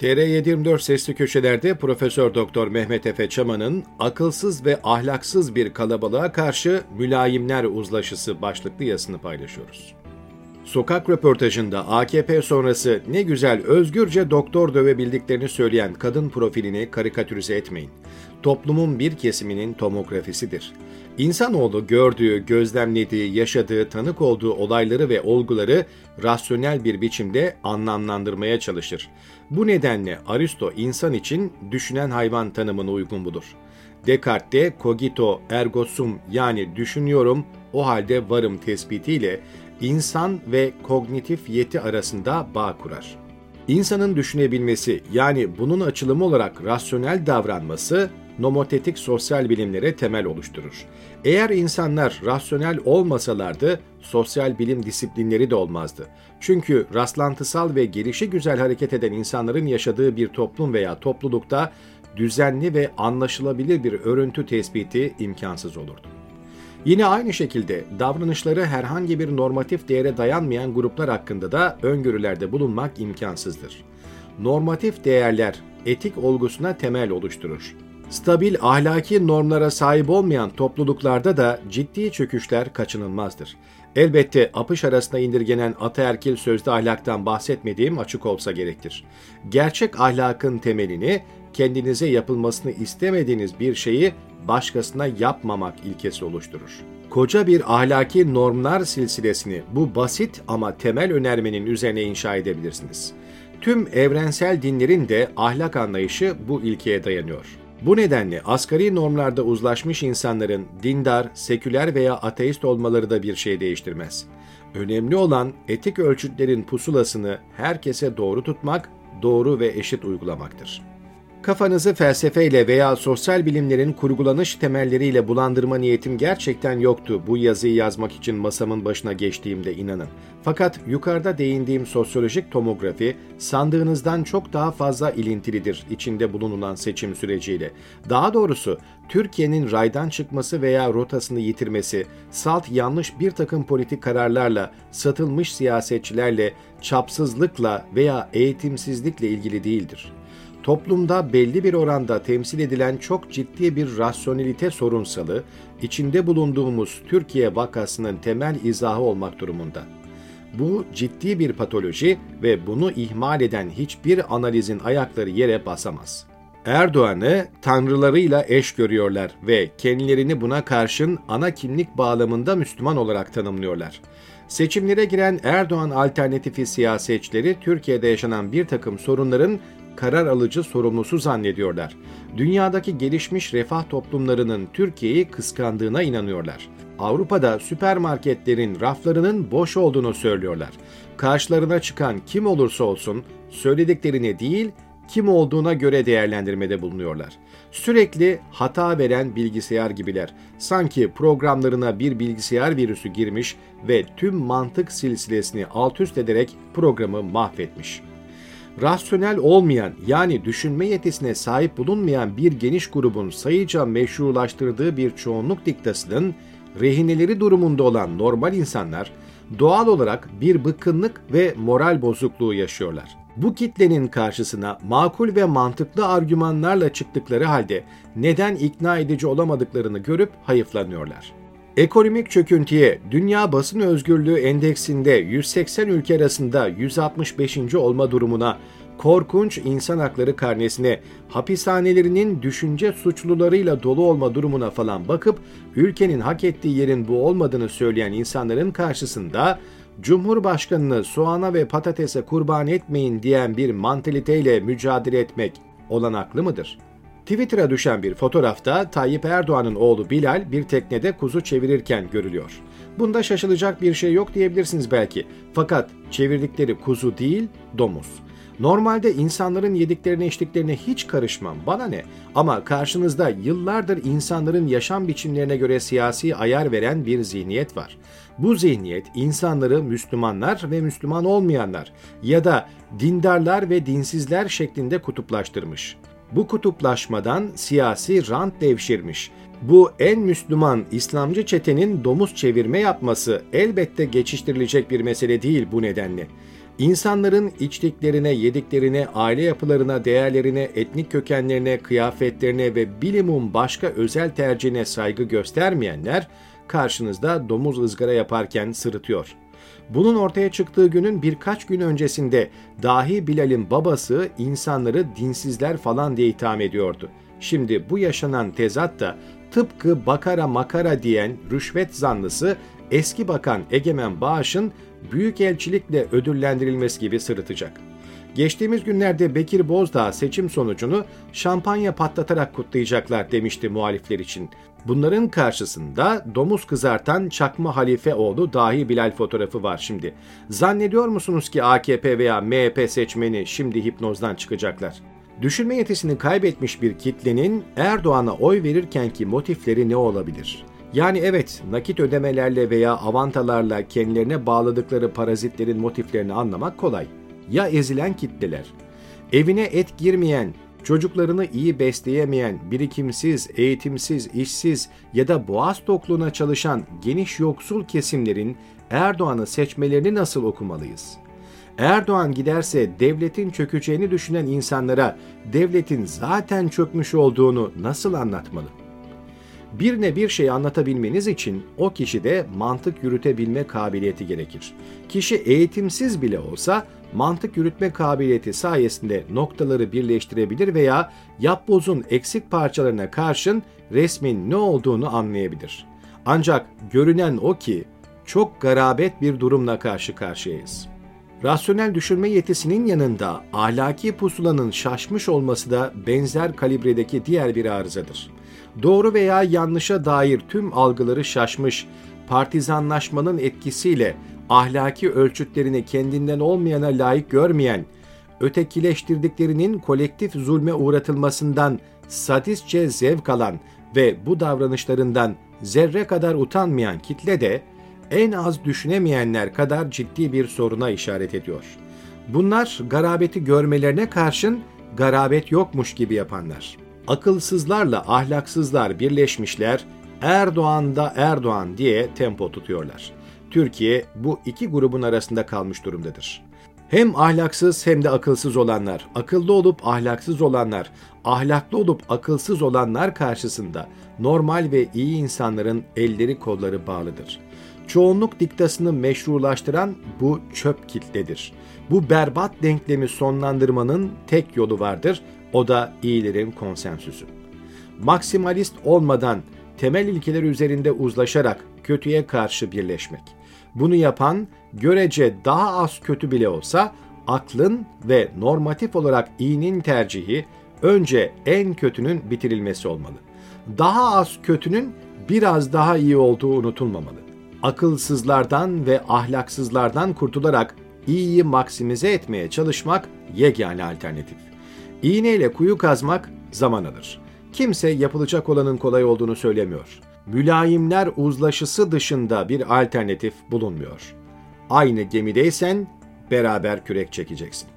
TR724 Sesli Köşeler'de Profesör Doktor Mehmet Efe Çaman'ın akılsız ve ahlaksız bir kalabalığa karşı mülayimler uzlaşısı başlıklı yazısını paylaşıyoruz. Sokak röportajında AKP sonrası ne güzel özgürce doktor dövebildiklerini söyleyen kadın profilini karikatürize etmeyin. Toplumun bir kesiminin tomografisidir. İnsanoğlu gördüğü, gözlemlediği, yaşadığı, tanık olduğu olayları ve olguları rasyonel bir biçimde anlamlandırmaya çalışır. Bu nedenle Aristo insan için düşünen hayvan tanımını uygun bulur. Descartes de cogito ergo sum yani düşünüyorum o halde varım tespitiyle insan ve kognitif yeti arasında bağ kurar. İnsanın düşünebilmesi yani bunun açılımı olarak rasyonel davranması nomotetik sosyal bilimlere temel oluşturur. Eğer insanlar rasyonel olmasalardı sosyal bilim disiplinleri de olmazdı. Çünkü rastlantısal ve gelişi güzel hareket eden insanların yaşadığı bir toplum veya toplulukta düzenli ve anlaşılabilir bir örüntü tespiti imkansız olurdu. Yine aynı şekilde davranışları herhangi bir normatif değere dayanmayan gruplar hakkında da öngörülerde bulunmak imkansızdır. Normatif değerler etik olgusuna temel oluşturur. Stabil ahlaki normlara sahip olmayan topluluklarda da ciddi çöküşler kaçınılmazdır. Elbette apış arasında indirgenen ataerkil sözde ahlaktan bahsetmediğim açık olsa gerektir. Gerçek ahlakın temelini kendinize yapılmasını istemediğiniz bir şeyi başkasına yapmamak ilkesi oluşturur. Koca bir ahlaki normlar silsilesini bu basit ama temel önermenin üzerine inşa edebilirsiniz. Tüm evrensel dinlerin de ahlak anlayışı bu ilkeye dayanıyor. Bu nedenle asgari normlarda uzlaşmış insanların dindar, seküler veya ateist olmaları da bir şey değiştirmez. Önemli olan etik ölçütlerin pusulasını herkese doğru tutmak, doğru ve eşit uygulamaktır. Kafanızı felsefeyle veya sosyal bilimlerin kurgulanış temelleriyle bulandırma niyetim gerçekten yoktu bu yazıyı yazmak için masamın başına geçtiğimde inanın. Fakat yukarıda değindiğim sosyolojik tomografi sandığınızdan çok daha fazla ilintilidir içinde bulunulan seçim süreciyle. Daha doğrusu Türkiye'nin raydan çıkması veya rotasını yitirmesi, salt yanlış bir takım politik kararlarla, satılmış siyasetçilerle, çapsızlıkla veya eğitimsizlikle ilgili değildir toplumda belli bir oranda temsil edilen çok ciddi bir rasyonelite sorunsalı, içinde bulunduğumuz Türkiye vakasının temel izahı olmak durumunda. Bu ciddi bir patoloji ve bunu ihmal eden hiçbir analizin ayakları yere basamaz. Erdoğan'ı tanrılarıyla eş görüyorlar ve kendilerini buna karşın ana kimlik bağlamında Müslüman olarak tanımlıyorlar. Seçimlere giren Erdoğan alternatifi siyasetçileri Türkiye'de yaşanan bir takım sorunların karar alıcı sorumlusu zannediyorlar. Dünyadaki gelişmiş refah toplumlarının Türkiye'yi kıskandığına inanıyorlar. Avrupa'da süpermarketlerin raflarının boş olduğunu söylüyorlar. Karşılarına çıkan kim olursa olsun söylediklerine değil, kim olduğuna göre değerlendirmede bulunuyorlar. Sürekli hata veren bilgisayar gibiler. Sanki programlarına bir bilgisayar virüsü girmiş ve tüm mantık silsilesini alt üst ederek programı mahvetmiş.'' Rasyonel olmayan yani düşünme yetisine sahip bulunmayan bir geniş grubun sayıca meşrulaştırdığı bir çoğunluk diktasının rehineleri durumunda olan normal insanlar doğal olarak bir bıkkınlık ve moral bozukluğu yaşıyorlar. Bu kitlenin karşısına makul ve mantıklı argümanlarla çıktıkları halde neden ikna edici olamadıklarını görüp hayıflanıyorlar. Ekonomik çöküntüye Dünya Basın Özgürlüğü Endeksinde 180 ülke arasında 165. olma durumuna, korkunç insan hakları karnesine, hapishanelerinin düşünce suçlularıyla dolu olma durumuna falan bakıp ülkenin hak ettiği yerin bu olmadığını söyleyen insanların karşısında Cumhurbaşkanını soğana ve patatese kurban etmeyin diyen bir mantaliteyle mücadele etmek olanaklı mıdır?'' Twitter'a düşen bir fotoğrafta Tayyip Erdoğan'ın oğlu Bilal bir teknede kuzu çevirirken görülüyor. Bunda şaşılacak bir şey yok diyebilirsiniz belki. Fakat çevirdikleri kuzu değil, domuz. Normalde insanların yediklerine içtiklerine hiç karışmam, bana ne? Ama karşınızda yıllardır insanların yaşam biçimlerine göre siyasi ayar veren bir zihniyet var. Bu zihniyet insanları Müslümanlar ve Müslüman olmayanlar ya da dindarlar ve dinsizler şeklinde kutuplaştırmış. Bu kutuplaşmadan siyasi rant devşirmiş. Bu en Müslüman İslamcı çetenin domuz çevirme yapması elbette geçiştirilecek bir mesele değil bu nedenle. İnsanların içtiklerine, yediklerine, aile yapılarına, değerlerine, etnik kökenlerine, kıyafetlerine ve bilimum başka özel tercihine saygı göstermeyenler karşınızda domuz ızgara yaparken sırıtıyor. Bunun ortaya çıktığı günün birkaç gün öncesinde dahi Bilal'in babası insanları dinsizler falan diye itham ediyordu. Şimdi bu yaşanan tezat da tıpkı bakara makara diyen rüşvet zanlısı eski bakan Egemen Bağış'ın büyükelçilikle ödüllendirilmesi gibi sırıtacak. Geçtiğimiz günlerde Bekir Bozdağ seçim sonucunu şampanya patlatarak kutlayacaklar demişti muhalifler için. Bunların karşısında domuz kızartan çakma halife oğlu dahi Bilal fotoğrafı var şimdi. Zannediyor musunuz ki AKP veya MHP seçmeni şimdi hipnozdan çıkacaklar? Düşünme yetisini kaybetmiş bir kitlenin Erdoğan'a oy verirkenki motifleri ne olabilir? Yani evet nakit ödemelerle veya avantalarla kendilerine bağladıkları parazitlerin motiflerini anlamak kolay. Ya ezilen kitleler, evine et girmeyen, çocuklarını iyi besleyemeyen, birikimsiz, eğitimsiz, işsiz ya da boğaz tokluğuna çalışan geniş yoksul kesimlerin Erdoğan'ı seçmelerini nasıl okumalıyız? Erdoğan giderse devletin çökeceğini düşünen insanlara devletin zaten çökmüş olduğunu nasıl anlatmalı? Birine bir şey anlatabilmeniz için o kişide mantık yürütebilme kabiliyeti gerekir. Kişi eğitimsiz bile olsa mantık yürütme kabiliyeti sayesinde noktaları birleştirebilir veya yapbozun eksik parçalarına karşın resmin ne olduğunu anlayabilir. Ancak görünen o ki çok garabet bir durumla karşı karşıyayız. Rasyonel düşünme yetisinin yanında ahlaki pusulanın şaşmış olması da benzer kalibredeki diğer bir arızadır. Doğru veya yanlışa dair tüm algıları şaşmış, partizanlaşmanın etkisiyle ahlaki ölçütlerini kendinden olmayana layık görmeyen, ötekileştirdiklerinin kolektif zulme uğratılmasından sadistçe zevk alan ve bu davranışlarından zerre kadar utanmayan kitle de en az düşünemeyenler kadar ciddi bir soruna işaret ediyor. Bunlar garabeti görmelerine karşın garabet yokmuş gibi yapanlar akılsızlarla ahlaksızlar birleşmişler, Erdoğan da Erdoğan diye tempo tutuyorlar. Türkiye bu iki grubun arasında kalmış durumdadır. Hem ahlaksız hem de akılsız olanlar, akıllı olup ahlaksız olanlar, ahlaklı olup akılsız olanlar karşısında normal ve iyi insanların elleri kolları bağlıdır. Çoğunluk diktasını meşrulaştıran bu çöp kitledir. Bu berbat denklemi sonlandırmanın tek yolu vardır. O da iyilerin konsensüsü. Maksimalist olmadan temel ilkeler üzerinde uzlaşarak kötüye karşı birleşmek. Bunu yapan görece daha az kötü bile olsa aklın ve normatif olarak iyinin tercihi önce en kötünün bitirilmesi olmalı. Daha az kötünün biraz daha iyi olduğu unutulmamalı. Akılsızlardan ve ahlaksızlardan kurtularak iyiyi maksimize etmeye çalışmak yegane alternatif. İğneyle kuyu kazmak zaman alır. Kimse yapılacak olanın kolay olduğunu söylemiyor. Mülayimler uzlaşısı dışında bir alternatif bulunmuyor. Aynı gemideysen beraber kürek çekeceksin.